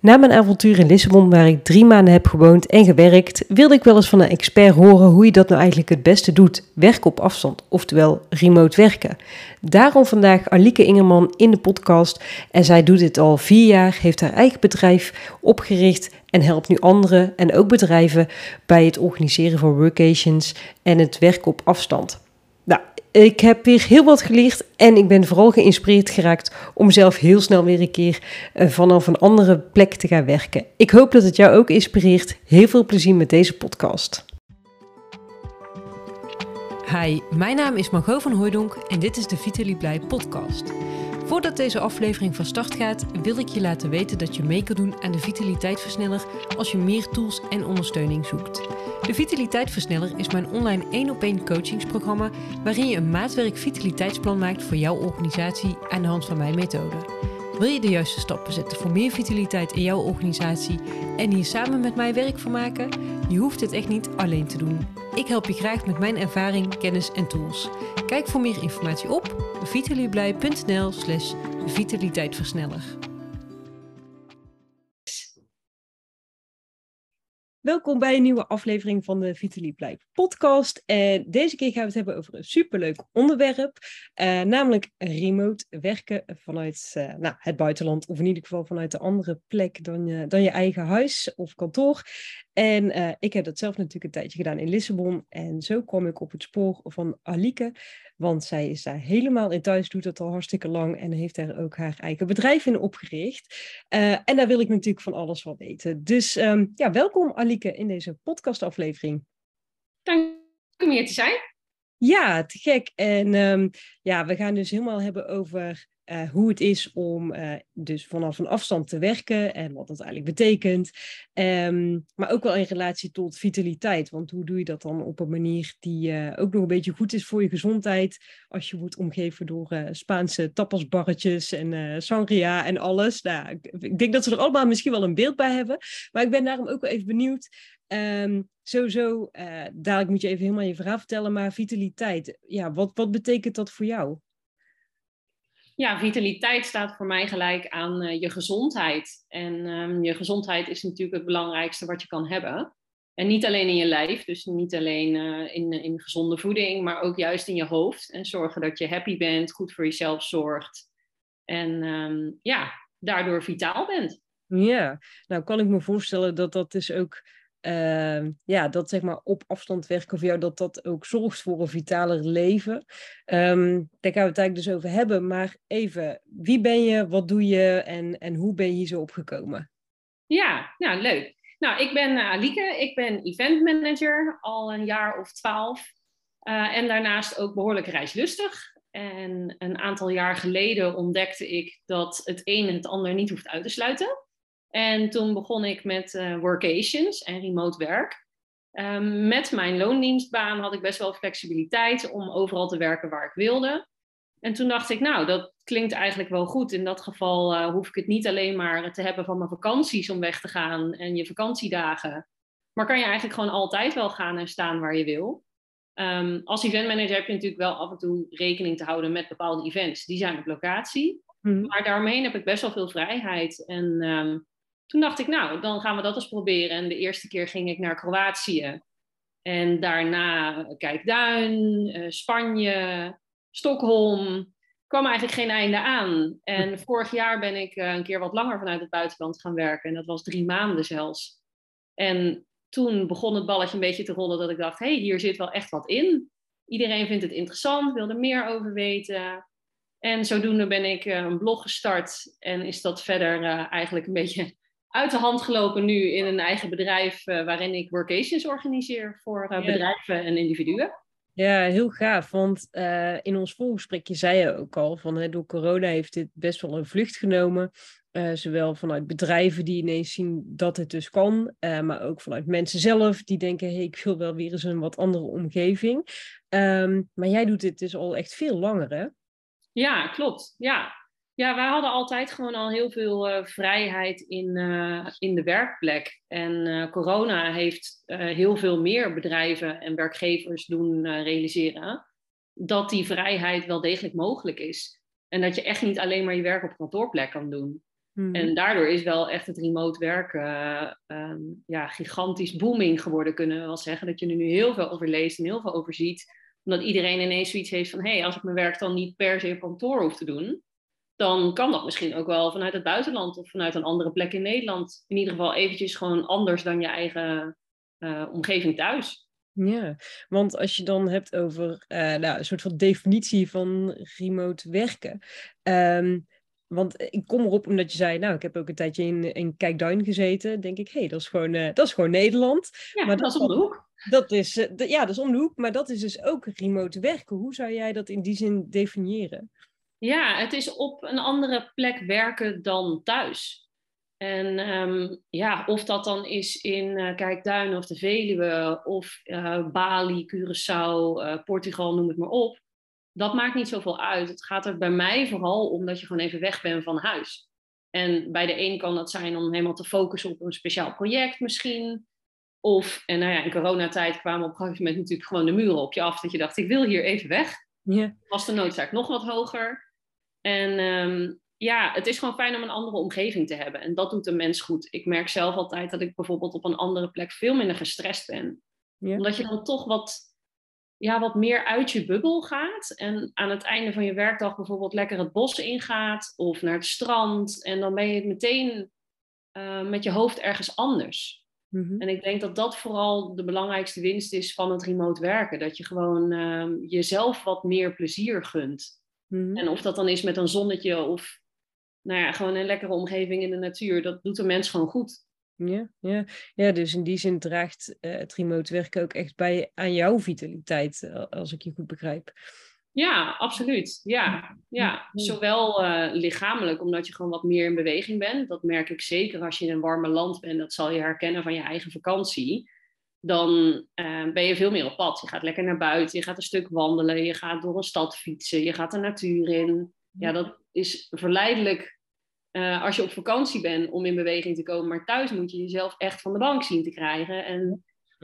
Na mijn avontuur in Lissabon, waar ik drie maanden heb gewoond en gewerkt, wilde ik wel eens van een expert horen hoe je dat nou eigenlijk het beste doet: werken op afstand, oftewel remote werken. Daarom vandaag Alike Ingerman in de podcast. En zij doet dit al vier jaar, heeft haar eigen bedrijf opgericht en helpt nu anderen en ook bedrijven bij het organiseren van workations en het werken op afstand. Ik heb weer heel wat geleerd en ik ben vooral geïnspireerd geraakt om zelf heel snel weer een keer uh, vanaf een andere plek te gaan werken. Ik hoop dat het jou ook inspireert. Heel veel plezier met deze podcast. Hi, mijn naam is Margot van Hooydonk en dit is de Vitaly Blij podcast. Voordat deze aflevering van start gaat, wil ik je laten weten dat je mee kan doen aan de Vitaliteitversneller als je meer tools en ondersteuning zoekt. De Vitaliteitversneller is mijn online 1 op 1 coachingsprogramma waarin je een maatwerk vitaliteitsplan maakt voor jouw organisatie aan de hand van mijn methode. Wil je de juiste stappen zetten voor meer vitaliteit in jouw organisatie en hier samen met mij werk van maken? Je hoeft het echt niet alleen te doen. Ik help je graag met mijn ervaring, kennis en tools. Kijk voor meer informatie op vitalieblij.nl slash vitaliteitversneller. Welkom bij een nieuwe aflevering van de Vitaly Blij podcast. En deze keer gaan we het hebben over een superleuk onderwerp, uh, namelijk remote werken vanuit uh, nou, het buitenland, of in ieder geval vanuit een andere plek dan dan je eigen huis of kantoor. En uh, ik heb dat zelf natuurlijk een tijdje gedaan in Lissabon. En zo kwam ik op het spoor van Alike. Want zij is daar helemaal in thuis, doet dat al hartstikke lang en heeft daar ook haar eigen bedrijf in opgericht. Uh, en daar wil ik natuurlijk van alles van weten. Dus um, ja, welkom Alike in deze podcastaflevering. Dank om hier te zijn. Ja, te gek. En um, ja, we gaan dus helemaal hebben over uh, hoe het is om uh, dus vanaf een afstand te werken en wat dat eigenlijk betekent. Um, maar ook wel in relatie tot vitaliteit. Want hoe doe je dat dan op een manier die uh, ook nog een beetje goed is voor je gezondheid. Als je wordt omgeven door Spaanse tapasbarretjes en sangria en alles. Nou, ik, ik, denk dat ze er allemaal misschien wel een beeld bij hebben. Maar ik ben daarom ook wel even benieuwd. Um, sowieso, dadelijk moet je even helemaal je verhaal vertellen. Maar vitaliteit, ja, wat, wat betekent dat voor jou? Ja, vitaliteit staat voor mij gelijk aan uh, je gezondheid. En um, je gezondheid is natuurlijk het belangrijkste wat je kan hebben. En niet alleen in je lijf, dus niet alleen uh, in, in gezonde voeding, maar ook juist in je hoofd. En zorgen dat je happy bent, goed voor jezelf zorgt. En um, ja, daardoor vitaal bent. Ja, nou kan ik me voorstellen dat dat dus ook uh, ja, dat zeg maar op afstand werken voor jou, dat dat ook zorgt voor een vitaler leven. Um, daar gaan we het eigenlijk dus over hebben. Maar even, wie ben je, wat doe je en, en hoe ben je hier zo opgekomen? Ja, nou leuk. Nou, ik ben uh, Alike, ik ben event manager al een jaar of twaalf. Uh, en daarnaast ook behoorlijk reislustig. En een aantal jaar geleden ontdekte ik dat het een en het ander niet hoeft uit te sluiten. En toen begon ik met uh, workations en remote werk. Um, met mijn loondienstbaan had ik best wel flexibiliteit om overal te werken waar ik wilde. En toen dacht ik, nou, dat klinkt eigenlijk wel goed. In dat geval uh, hoef ik het niet alleen maar te hebben van mijn vakanties om weg te gaan en je vakantiedagen. Maar kan je eigenlijk gewoon altijd wel gaan en staan waar je wil. Um, als eventmanager heb je natuurlijk wel af en toe rekening te houden met bepaalde events. Die zijn op locatie. Mm. Maar daaromheen heb ik best wel veel vrijheid. En um, toen dacht ik, nou, dan gaan we dat eens proberen. En de eerste keer ging ik naar Kroatië. En daarna Kijkduin, uh, Spanje, Stockholm. kwam eigenlijk geen einde aan. En vorig jaar ben ik uh, een keer wat langer vanuit het buitenland gaan werken. En dat was drie maanden zelfs. En toen begon het balletje een beetje te rollen dat ik dacht, hé, hey, hier zit wel echt wat in. Iedereen vindt het interessant, wil er meer over weten. En zodoende ben ik uh, een blog gestart en is dat verder eigenlijk een beetje uit de hand gelopen nu in een eigen bedrijf uh, waarin ik workations organiseer voor uh, bedrijven en individuen. Ja, heel gaaf. Want uh, in ons voorgesprekje zei je ook al van hè, door corona heeft dit best wel een vlucht genomen. zowel vanuit bedrijven die ineens zien dat het dus kan, maar ook vanuit mensen zelf die denken: hey, ik wil wel weer eens een wat andere omgeving. Um, maar jij doet dit dus al echt veel langer, hè? Ja, klopt. Ja, ja, wij hadden altijd gewoon al heel veel uh, vrijheid in, uh, in de werkplek. En uh, corona heeft heel veel meer bedrijven en werkgevers doen realiseren dat die vrijheid wel degelijk mogelijk is. En dat je echt niet alleen maar je werk op kantoorplek kan doen. Hmm. En daardoor is wel echt het remote werken ehm, ja, gigantisch booming geworden, kunnen we wel zeggen. Dat je er nu heel veel over leest en heel veel over ziet. Omdat iedereen ineens zoiets heeft van, hé, hey, als ik mijn werk dan niet per se op kantoor hoef te doen, dan kan dat misschien ook wel vanuit het buitenland of vanuit een andere plek in Nederland. In ieder geval eventjes gewoon anders dan je eigen uh, omgeving thuis. Ja, want als je dan hebt over uh, nou, een soort van definitie van remote werken. Um, want ik kom erop omdat je zei, nou, ik heb ook een tijdje in, in Kijkduin gezeten. Denk ik, hé, hey, dat, is gewoon, uh, dat is gewoon Nederland. Ja, maar dat, is om de hoek. Dat is, ja, dat is om de hoek, maar dat is dus ook remote werken. Hoe zou jij dat in die zin definiëren? Ja, het is op een andere plek werken dan thuis. En um, ja, of dat dan is in uh, Kijkduin of de Veluwe of uh, Bali, Curaçao, uh, Portugal, noem het maar op. Dat maakt niet zoveel uit. Het gaat er bij mij vooral om dat je gewoon even weg bent van huis. En bij de een kan dat zijn om helemaal te focussen op een speciaal project misschien. Of, en nou ja, in coronatijd kwamen op een gegeven moment natuurlijk gewoon de muren op je af. Dat je dacht, ik wil hier even weg. Yeah. Was de noodzaak nog wat hoger. En um, ja, het is gewoon fijn om een andere omgeving te hebben. En dat doet een mens goed. Ik merk zelf altijd dat ik bijvoorbeeld op een andere plek veel minder gestrest ben. Ja. Omdat je dan toch wat, ja, wat meer uit je bubbel gaat. En aan het einde van je werkdag bijvoorbeeld lekker het bos ingaat of naar het strand. En dan ben je meteen uh, met je hoofd ergens anders. Mm-hmm. En ik denk dat dat vooral de belangrijkste winst is van het remote werken. Dat je gewoon uh, jezelf wat meer plezier gunt. Mm-hmm. En of dat dan is met een zonnetje of nou ja, gewoon een lekkere omgeving in de natuur, dat doet een mens gewoon goed. Ja, ja. ja dus in die zin draagt uh, het remote werken ook echt bij aan jouw vitaliteit, eh, als ik je goed begrijp. Ja, absoluut. Ja, ja. zowel uh, lichamelijk, omdat je gewoon wat meer in beweging bent. Dat merk ik zeker als je in een warme land bent. Dat zal je herkennen van je eigen vakantie. Dan ben je veel meer op pad. Je gaat lekker naar buiten, je gaat een stuk wandelen, je gaat door een stad fietsen, je gaat de natuur in. Ja, dat is verleidelijk uh, als je op vakantie bent om in beweging te komen. Maar thuis moet je jezelf echt van de bank zien te krijgen. En mhm.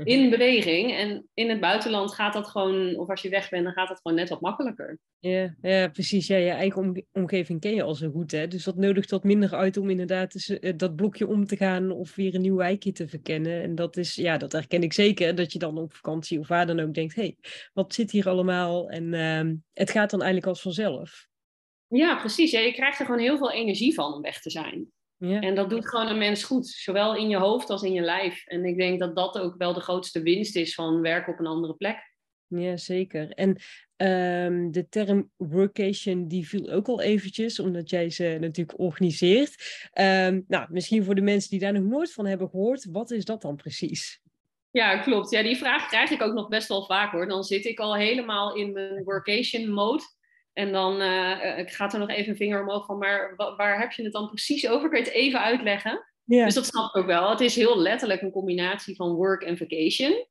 In beweging. En in het buitenland gaat dat gewoon, of als je weg bent, dan gaat dat gewoon net wat makkelijker. Ja, ja precies. Ja, je eigen omgeving ken je al zo goed. Hè? Dus dat nodigt wat minder uit om inderdaad dus, uh, dat blokje om te gaan of weer een nieuw wijkje te verkennen. En dat is, ja, dat herken ik zeker. Dat je dan op vakantie of waar dan ook denkt, hé, hey, wat zit hier allemaal? En uh, het gaat dan eigenlijk als vanzelf. Ja, precies. Ja, je krijgt er gewoon heel veel energie van om weg te zijn. Ja. En dat doet gewoon een mens goed, zowel in je hoofd als in je lijf. En ik denk dat dat ook wel de grootste winst is van werken op een andere plek. Ja, zeker. En um, de term workation, die viel ook al eventjes, omdat jij ze natuurlijk organiseert. Um, nou, misschien voor de mensen die daar nog nooit van hebben gehoord, wat is dat dan precies? Ja, klopt. Ja, die vraag krijg ik ook nog best wel vaak hoor. Dan zit ik al helemaal in mijn workation mode. En dan uh, ik ga er nog even een vinger omhoog van, maar waar heb je het dan precies over? Kun je het even uitleggen? Dus dat snap ik ook wel. Het is heel letterlijk een combinatie van work en vacation.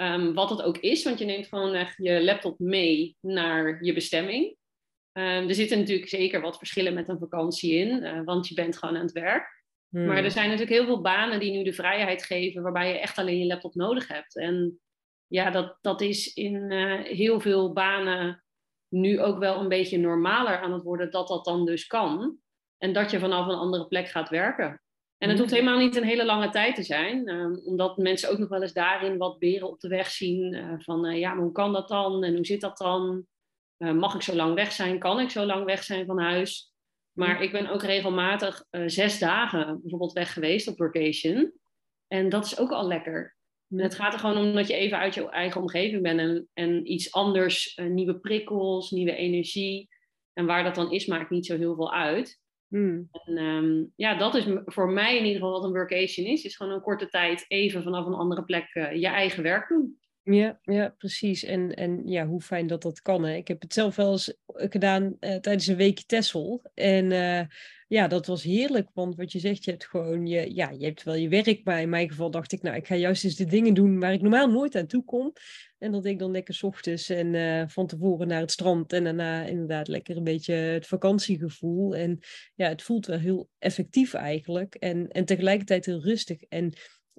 Um, wat het ook is, want je neemt gewoon echt je laptop mee naar je bestemming. Um, er zitten natuurlijk zeker wat verschillen met een vakantie in, uh, want je bent gewoon aan het werk. Hmm. Maar er zijn natuurlijk heel veel banen die nu de vrijheid geven, waarbij je echt alleen je laptop nodig hebt. En ja, dat, dat is in uh, heel veel banen nu ook wel een beetje normaler aan het worden dat dat dan dus kan. En dat je vanaf een andere plek gaat werken. En het hoeft helemaal niet een hele lange tijd te zijn, ehm, omdat mensen ook nog wel eens daarin wat beren op de weg zien. Uh, van uh, ja, maar hoe kan dat dan en hoe zit dat dan? Uh, mag ik zo lang weg zijn? Kan ik zo lang weg zijn van huis? Maar ik ben ook regelmatig zes dagen bijvoorbeeld weg geweest op vacation. En dat is ook al lekker. Het gaat er gewoon om dat je even uit je eigen omgeving bent en, en iets anders, uh, nieuwe prikkels, nieuwe energie. En waar dat dan is, maakt niet zo heel veel uit. Hmm. En um, ja, dat is voor mij in ieder geval wat een workation is. Is gewoon een korte tijd even vanaf een andere plek uh, je eigen werk doen. Ja, ja, precies. En, en ja, hoe fijn dat dat kan. Hè? Ik heb het zelf wel eens gedaan uh, tijdens een weekje Tessel. En uh, ja, dat was heerlijk. Want wat je zegt, je hebt gewoon je, ja, je hebt wel je werk. Maar in mijn geval dacht ik, nou, ik ga juist eens de dingen doen waar ik normaal nooit aan toe kom. En dat ik dan lekker ochtends en van tevoren naar het strand. En daarna inderdaad lekker een beetje het vakantiegevoel. En ja, het voelt wel heel effectief eigenlijk. En, en tegelijkertijd heel rustig. En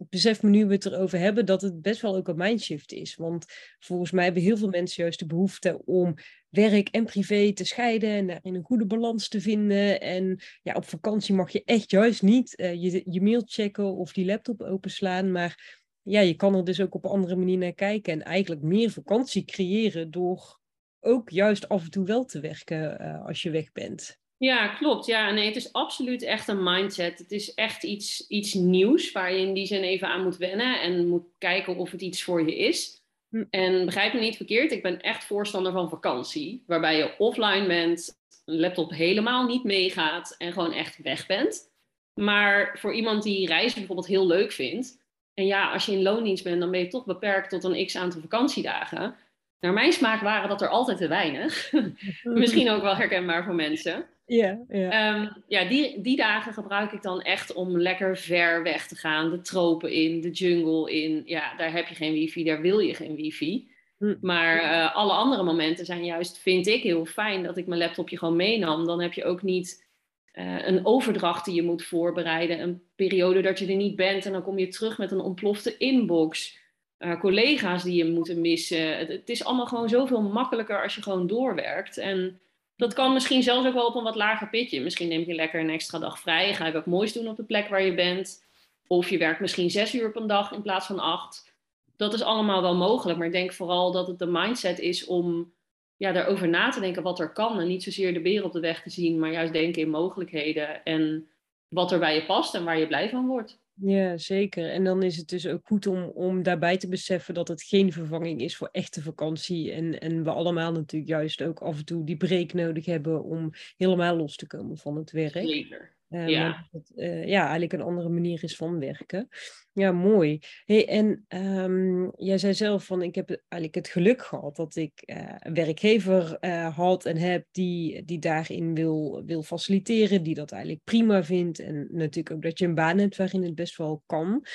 besef me nu we het erover hebben dat het best wel ook een mindshift is. Want volgens mij hebben heel veel mensen juist de behoefte om werk en privé te scheiden en daarin een goede balans te vinden. En ja, op vakantie mag je echt juist niet uh, je, je mail checken of die laptop openslaan. Maar ja, je kan er dus ook op een andere manier naar kijken en eigenlijk meer vakantie creëren door ook juist af en toe wel te werken uh, als je weg bent. Ja, klopt. Ja, nee, het is absoluut echt een mindset. Het is echt iets, iets nieuws waar je in die zin even aan moet wennen en moet kijken of het iets voor je is. Hm. En begrijp me niet verkeerd, ik ben echt voorstander van vakantie, waarbij je offline bent, een laptop helemaal niet meegaat en gewoon echt weg bent. Maar voor iemand die reizen bijvoorbeeld heel leuk vindt, en ja, als je in loondienst bent, dan ben je toch beperkt tot een x aantal vakantiedagen. Naar mijn smaak waren dat er altijd te weinig. Misschien ook wel herkenbaar voor mensen. Ja, ja. Ehm, ja die, die dagen gebruik ik dan echt om lekker ver weg te gaan. De tropen in, de jungle in. Ja, daar heb je geen wifi, daar wil je geen wifi. Hm. Maar uh, alle andere momenten zijn juist, vind ik heel fijn dat ik mijn laptopje gewoon meenam. Dan heb je ook niet uh, een overdracht die je moet voorbereiden. Een periode dat je er niet bent en dan kom je terug met een ontplofte inbox. Uh, collega's die je moeten missen. Het, het, is allemaal gewoon zoveel makkelijker als je gewoon doorwerkt. En dat kan misschien zelfs ook wel op een wat lager pitje. Misschien neem je lekker een extra dag vrij. Ga je wat moois doen op de plek waar je bent. Of je werkt misschien zes uur op een dag in plaats van acht. Dat is allemaal wel mogelijk. Maar ik denk vooral dat het de mindset is om ja, daarover na te denken wat er kan. En niet zozeer de beer op de weg te zien, maar juist denken in mogelijkheden. En wat er bij je past en waar je blij van wordt. Ja, zeker. En dan is het dus ook goed om, om daarbij te beseffen dat het geen vervanging is voor echte vakantie. En, en we allemaal natuurlijk juist ook af en toe die break nodig hebben om helemaal los te komen van het werk. Zeker. Uh, ja. Het, uh, ja, eigenlijk een andere manier is van werken. Ja, mooi. Hey, en um, jij zei zelf van ik heb eigenlijk het geluk gehad dat ik uh, een werkgever had en heb die, die daarin wil, wil faciliteren, die dat eigenlijk prima vindt. En natuurlijk ook dat je een baan hebt waarin het best wel kan.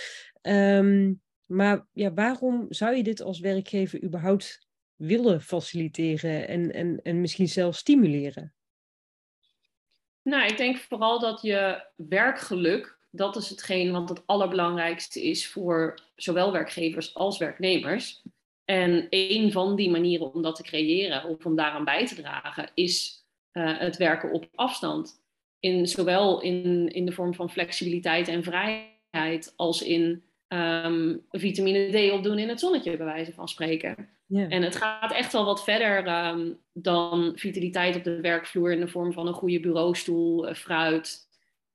Um, maar ja, waarom zou je dit als werkgever überhaupt willen faciliteren en, en, en misschien zelfs stimuleren? Nou, ik denk vooral dat je werkgeluk, dat is hetgeen wat het allerbelangrijkste is voor zowel werkgevers als werknemers. En een van die manieren om dat te creëren of om daaraan bij te dragen, is uh, het werken op afstand. In, zowel in, in de vorm van flexibiliteit en vrijheid, als in um, vitamine D opdoen in het zonnetje, bij wijze van spreken. En het gaat echt wel wat verder um, dan vitaliteit op de werkvloer in de vorm van een goede bureaustoel, uh, fruit,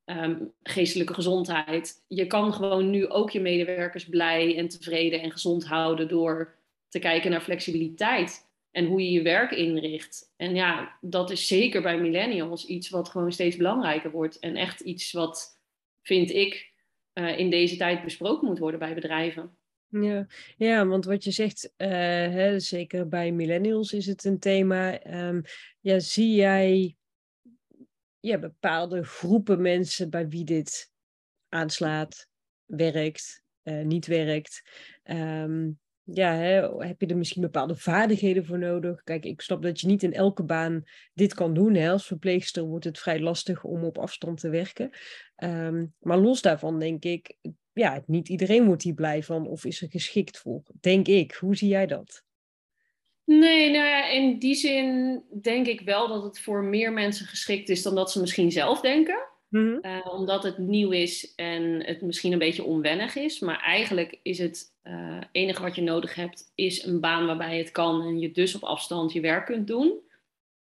um, geestelijke gezondheid. Je kan gewoon nu ook je medewerkers blij en tevreden en gezond houden door te kijken naar flexibiliteit en hoe je je werk inricht. En ja, dat is zeker bij millennials iets wat gewoon steeds belangrijker wordt en echt iets wat, vind ik, uh, in deze tijd besproken moet worden bij bedrijven. Ja, ja, want wat je zegt, uh, hè, zeker bij millennials is het een thema. Um, ja, zie jij ja, bepaalde groepen mensen bij wie dit aanslaat, werkt, uh, niet werkt? Um, ja, hè, heb je er misschien bepaalde vaardigheden voor nodig? Kijk, ik snap dat je niet in elke baan dit kan doen. Als verpleegster wordt het vrij lastig om op afstand te werken. Um, maar los daarvan denk ik, ja, niet iedereen wordt hier blij van of is er geschikt voor, denk ik. Hoe zie jij dat? Nee, nou ja, in die zin denk ik wel dat het voor meer mensen geschikt is dan dat ze misschien zelf denken. Mm -hmm. uh, omdat het nieuw is en het misschien een beetje onwennig is. Maar eigenlijk is het uh, enige wat je nodig hebt, is een baan waarbij het kan en je dus op afstand je werk kunt doen.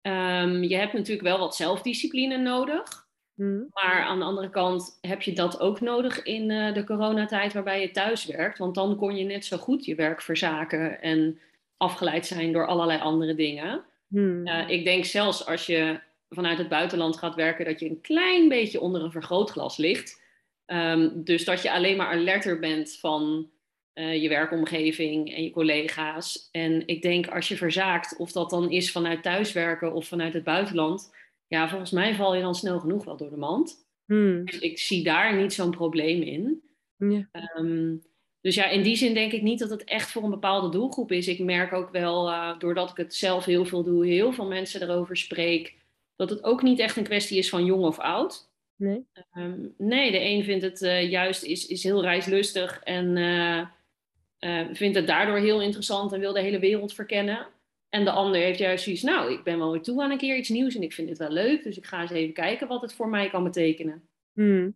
Um, je hebt natuurlijk wel wat zelfdiscipline nodig. Hmm. Maar aan de andere kant heb je dat ook nodig in uh, de coronatijd waarbij je thuis werkt. Want dan kon je net zo goed je werk verzaken en afgeleid zijn door allerlei andere dingen. Hmm. Uh, ik denk zelfs als je vanuit het buitenland gaat werken, dat je een klein beetje onder een vergrootglas ligt. Um, dus dat je alleen maar alerter bent van uh, je werkomgeving en je collega's. En ik denk als je verzaakt, of dat dan is vanuit thuiswerken of vanuit het buitenland ja, volgens mij val je dan snel genoeg wel door de mand. Hmm. Dus ik zie daar niet zo'n probleem in. Ja. Um, dus ja, in die zin denk ik niet dat het echt voor een bepaalde doelgroep is. Ik merk ook wel, uh, doordat ik het zelf heel veel doe, heel veel mensen erover spreek, dat het ook niet echt een kwestie is van jong of oud. Nee? Ehm, nee, de een vindt het uh, juist is, is heel reislustig en uh, vindt het daardoor heel interessant en wil de hele wereld verkennen. En de ander heeft juist zoiets, nou, ik ben wel weer toe aan een keer iets nieuws en ik vind het wel leuk, dus ik ga eens even kijken wat het voor mij kan betekenen. Hmm.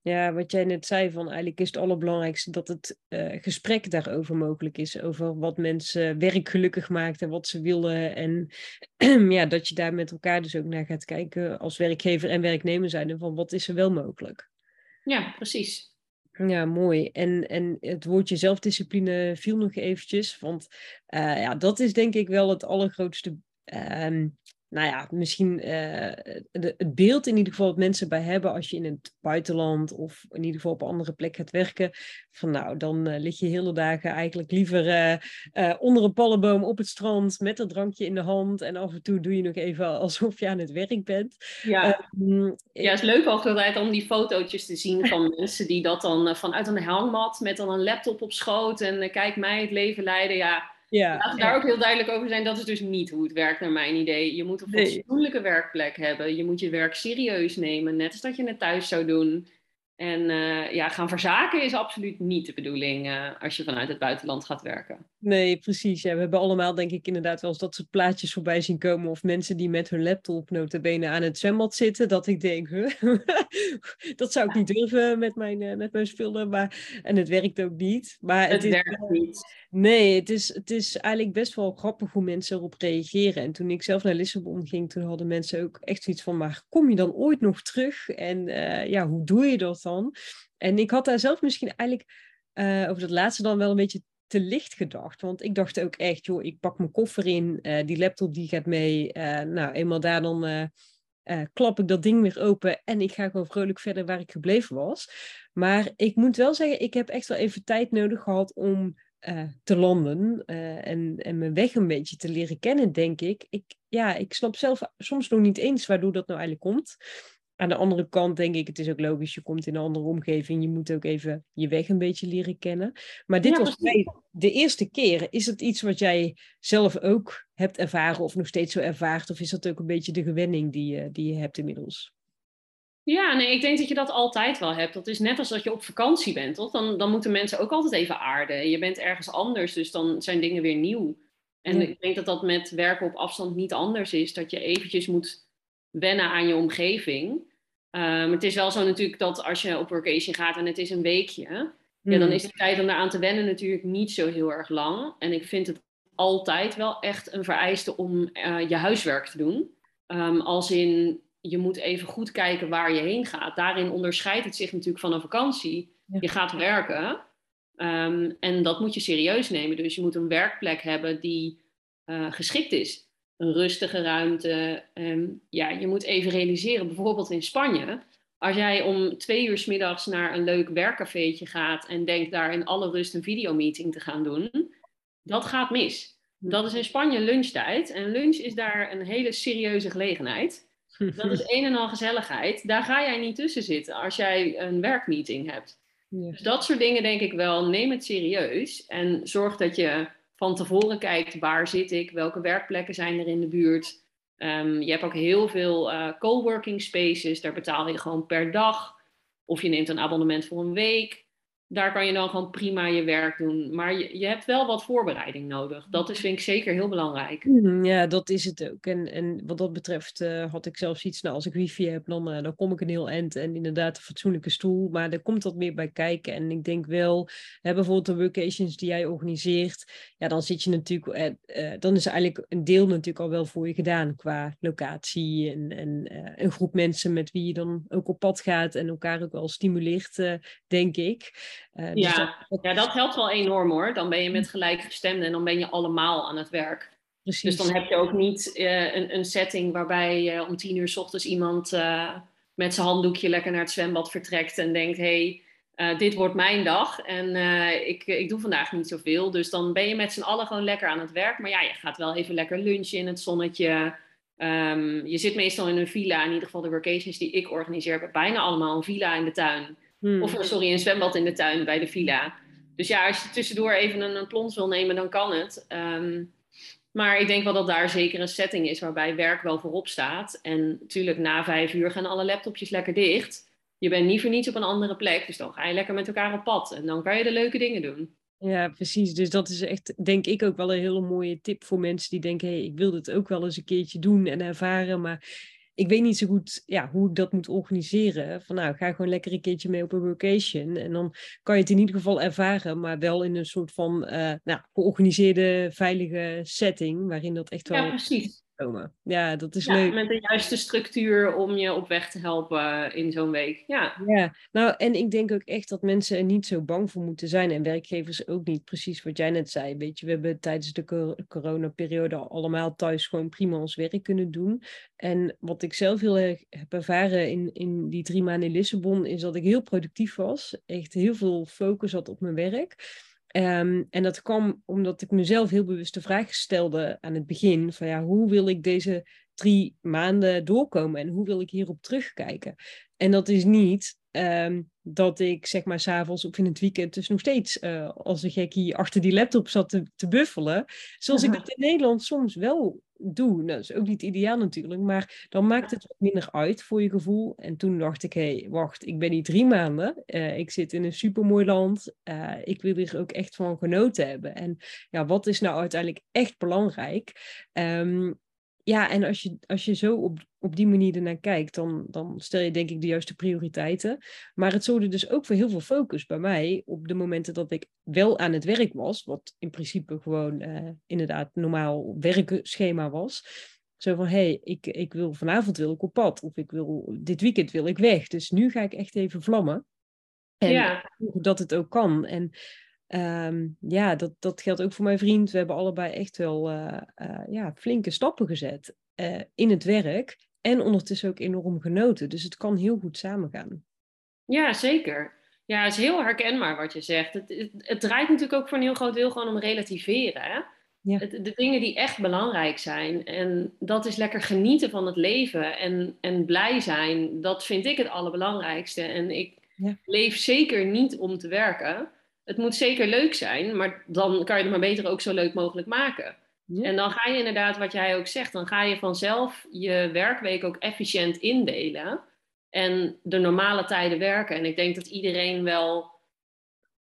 Ja, wat jij net zei, van eigenlijk is het allerbelangrijkste dat het uh, gesprek daarover mogelijk is. Over wat mensen werk gelukkig maakt en wat ze willen. En ja, dat je daar met elkaar dus ook naar gaat kijken als werkgever en werknemer zijn. Van wat is er wel mogelijk. Ja, precies. Ja, mooi. En, en het woordje zelfdiscipline viel nog eventjes. Want uh, ja, dat is denk ik wel het allergrootste uh, nou ja, misschien de, het beeld in ieder geval dat mensen bij hebben als je in het buitenland of in ieder geval op een andere plek gaat werken. Van nou, dan uh, lig je hele dagen eigenlijk liever uh, onder een pallenboom op het strand met een drankje in de hand. En af en toe doe je nog even alsof je aan het werk bent. Ja, um, ja het is leuk altijd om die fotootjes te zien van mensen die dat dan vanuit een hangmat met dan een laptop op schoot en kijk mij het leven leiden. Ja, ja, Laten we daar ook heel duidelijk over zijn. Dat is dus niet hoe het werkt naar mijn idee. Je moet een fatsoenlijke werkplek hebben. Je moet je werk serieus nemen. Net als dat je het thuis zou doen. En uh, ja, gaan verzaken is absoluut niet de bedoeling uh, als je vanuit het buitenland gaat werken. Nee, precies. Ja. We hebben allemaal denk ik inderdaad wel eens dat soort plaatjes voorbij zien komen. Of mensen die met hun laptop notabene aan het zwembad zitten. Dat ik denk, huh? dat zou ik niet durven met mijn, uh, met mijn spullen. Maar, en het werkt ook niet. Maar het, het is, werkt niet. Nee, het is, het is eigenlijk best wel grappig hoe mensen erop reageren. En toen ik zelf naar Lissabon ging, toen hadden mensen ook echt zoiets van, maar kom je dan ooit nog terug? En ja, hoe doe je dat dan? En ik had daar zelf misschien eigenlijk uh, over dat laatste dan wel een beetje te licht gedacht. Want ik dacht ook echt, joh, ik pak mijn koffer in, uh, die laptop die gaat mee. nou, eenmaal daar dan klap ik dat ding weer open en ik ga gewoon vrolijk verder waar ik gebleven was. Maar ik moet wel zeggen, ik heb echt wel even tijd nodig gehad om te landen en, en mijn weg een beetje te leren kennen, denk ik. ik. Ja, ik snap zelf soms nog niet eens waardoor dat nou eigenlijk komt. Aan de andere kant denk ik, het is ook logisch, je komt in een andere omgeving, je moet ook even je weg een beetje leren kennen. Maar dit was de eerste keer. Is het iets wat jij zelf ook hebt ervaren of nog steeds zo ervaart? Of is dat ook een beetje de gewenning die, die je hebt inmiddels? Ja, nee, ik denk dat je dat altijd wel hebt. Dat is net als dat je op vakantie bent, toch? Dan, dan moeten mensen ook altijd even aarden. Je bent ergens anders, dus dan zijn dingen weer nieuw. En ik denk dat dat met werken op afstand niet anders is. Dat je eventjes moet wennen aan je omgeving. Um, het is wel zo natuurlijk dat als je op vakantie gaat en het is een weekje... Ja, dan is de tijd om daaraan te wennen natuurlijk niet zo heel erg lang. En ik vind het altijd wel echt een vereiste om uh, je huiswerk te doen. Um, als in je moet even goed kijken waar je heen gaat. Daarin onderscheidt het zich natuurlijk van een vakantie. Je gaat werken um, en dat moet je serieus nemen. Dus je moet een werkplek hebben die uh, geschikt is. Een rustige ruimte. Um, ja, je moet even realiseren, bijvoorbeeld in Spanje. Als jij om twee uur s middags naar een leuk werkcafeetje gaat en denkt daar in alle rust een videomeeting te gaan doen, dat gaat mis. Dat is in Spanje lunchtijd en lunch is daar een hele serieuze gelegenheid. Dat is een en al gezelligheid. Daar ga jij niet tussen zitten als jij een werkmeeting hebt. Ja. Dus dat soort dingen denk ik wel, neem het serieus. En zorg dat je van tevoren kijkt, waar zit ik? Welke werkplekken zijn er in de buurt? Um, je hebt ook heel veel uh, coworking spaces. Daar betaal je gewoon per dag. Of je neemt een abonnement voor een week daar kan je dan gewoon prima je werk doen. Maar je, je hebt wel wat voorbereiding nodig. Dat is, vind ik zeker heel belangrijk. Mhm, ja, dat is het ook. En, en wat dat betreft uh, had ik zelfs iets, nou, als ik wifi heb, dan, uh, dan kom ik een heel eind. En inderdaad een fatsoenlijke stoel. Maar er komt wat meer bij kijken. En ik denk wel, hè, bijvoorbeeld de workations die jij organiseert. Ja, dan zit je natuurlijk, uh, dan is eigenlijk een deel natuurlijk al wel voor je gedaan. Qua locatie en, en een groep mensen met wie je dan ook op pad gaat. En elkaar ook wel stimuleert, denk ik. Uh, ja, dat, ja, dat helpt wel enorm hoor. Dan ben je met gelijkgestemden en dan ben je allemaal aan het werk. Precies. Dus dan heb je ook niet uh, een, een, setting waarbij uh, om tien uur s ochtends iemand met zijn handdoekje lekker naar het zwembad vertrekt en denkt: hé, hey, dit wordt mijn dag en ik, ik doe vandaag niet zoveel. Dus dan ben je met z'n allen gewoon lekker aan het werk. Maar ja, je gaat wel even lekker lunchen in het zonnetje. Um, je zit meestal in een villa. In ieder geval de workations die ik organiseer, hebben bijna allemaal een villa in de tuin. Hmm. Of sorry, een zwembad in de tuin bij de villa. Dus ja, als je tussendoor even een, een plons wil nemen, dan kan het. Um, Maar ik denk wel dat daar zeker een setting is waarbij werk wel voorop staat. En natuurlijk na vijf uur gaan alle laptopjes lekker dicht. Je bent niet voor niets op een andere plek, dus dan ga je lekker met elkaar op pad. En dan kan je de leuke dingen doen. Ja, precies. Dus dat is echt, denk ik, ook wel een hele mooie tip voor mensen die denken: hé, hey, ik wil dit ook wel eens een keertje doen en ervaren. Maar ik weet niet zo goed ja, hoe ik dat moet organiseren. Van nou, ga gewoon lekker een keertje mee op een vacation. En dan kan je het in ieder geval ervaren, maar wel in een soort van uh, nou, georganiseerde, veilige setting. Waarin dat echt wel. Ja, precies. Ja, dat is ja, leuk. Met de juiste structuur om je op weg te helpen in zo'n week. Ja. ja, nou en ik denk ook echt dat mensen er niet zo bang voor moeten zijn. En werkgevers ook niet, precies wat jij net zei. Weet je, we hebben tijdens de coronaperiode allemaal thuis gewoon prima ons werk kunnen doen. En wat ik zelf heel erg heb ervaren in, in die drie maanden in Lissabon, is dat ik heel productief was. Echt heel veel focus had op mijn werk. Um, en dat kwam omdat ik mezelf heel bewust de vraag stelde aan het begin: van ja, hoe wil ik deze drie maanden doorkomen en hoe wil ik hierop terugkijken? En dat is niet um, dat ik zeg maar s'avonds of in het weekend dus nog steeds uh, als een gekkie achter die laptop zat te, te buffelen. Zoals ik dat in Nederland soms wel doe. Nou, dat is ook niet ideaal natuurlijk, maar dan maakt het wat minder uit voor je gevoel. En toen dacht ik, hé, hey, wacht, ik ben niet drie maanden. Uh, ik zit in een supermooi land. Uh, ik wil hier ook echt van genoten hebben. En ja, wat is nou uiteindelijk echt belangrijk? Um, ja, en als je, als je zo op, op die manier ernaar kijkt, dan, dan stel je denk ik de juiste prioriteiten. Maar het zorgde dus ook voor heel veel focus bij mij op de momenten dat ik wel aan het werk was, wat in principe gewoon uh, inderdaad normaal werkschema was. Zo van, hé, hey, ik, ik wil vanavond wil ik op pad, of ik wil, dit weekend wil ik weg. Dus nu ga ik echt even vlammen. En ja. dat het ook kan. En Um, ja, dat, dat geldt ook voor mijn vriend. We hebben allebei echt wel uh, uh, ja, flinke stappen gezet uh, in het werk. En ondertussen ook enorm genoten. Dus het kan heel goed samengaan. Ja, zeker. Ja, het is heel herkenbaar wat je zegt. Het, het, het draait natuurlijk ook voor een heel groot deel gewoon om relativeren. Hè? Ja. Het, de dingen die echt belangrijk zijn. En dat is lekker genieten van het leven en, en blij zijn. Dat vind ik het allerbelangrijkste. En ik ja. leef zeker niet om te werken het moet zeker leuk zijn, maar dan kan je het maar beter ook zo leuk mogelijk maken. En dan ga je inderdaad, wat jij ook zegt, dan ga je vanzelf je werkweek ook efficiënt indelen. En de normale tijden werken. En ik denk dat iedereen wel,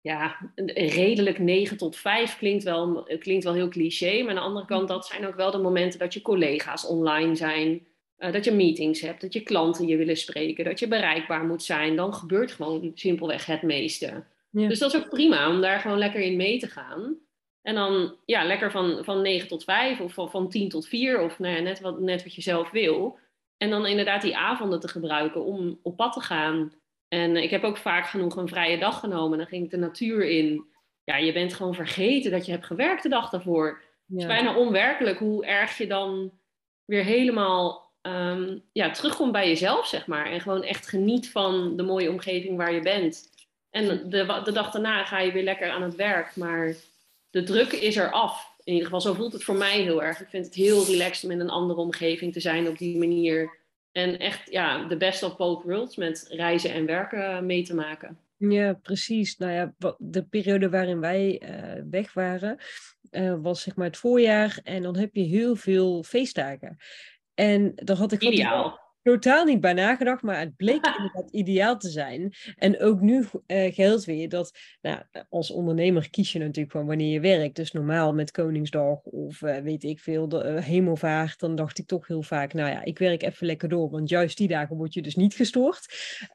ja, redelijk 9 tot 5 klinkt wel, klinkt wel heel cliché. Maar aan de andere kant, dat zijn ook wel de momenten dat je collega's online zijn. Uh, dat je meetings hebt, dat je klanten je willen spreken, dat je bereikbaar moet zijn. Dan gebeurt gewoon simpelweg het meeste. Dus dat is ook prima om daar gewoon lekker in mee te gaan. En dan ja, lekker van, van 9 tot 5 of van, van 10 tot 4 of nou ja, net, wat, net wat je zelf wil. En dan inderdaad die avonden te gebruiken om op pad te gaan. En ik heb ook vaak genoeg een vrije dag genomen. Dan ging ik de natuur in. Ja, je bent gewoon vergeten dat je hebt gewerkt de dag daarvoor. Het is bijna onwerkelijk hoe erg je dan weer helemaal um, ja, terugkomt bij jezelf, zeg maar. En gewoon echt geniet van de mooie omgeving waar je bent. En de, de dag daarna ga je weer lekker aan het werk. Maar de druk is er af. In ieder geval, zo voelt het voor mij heel erg. Ik vind het heel relaxed om in een andere omgeving te zijn op die manier. En echt, ja, de best of both worlds met reizen en werken mee te maken. Ja, precies. Nou ja, de periode waarin wij uh, weg waren, uh, was zeg maar het voorjaar. En dan heb je heel veel feestdagen. En dan had ik... Ideaal totaal niet bij nagedacht, maar het bleek inderdaad ideaal te zijn. En ook nu uh, geldt weer dat, nou, als ondernemer kies je natuurlijk gewoon wanneer je werkt. Dus normaal met Koningsdag of uh, weet ik veel, de, uh, hemelvaart, dan dacht ik toch heel vaak, nou ja, ik werk even lekker door, want juist die dagen word je dus niet gestoord.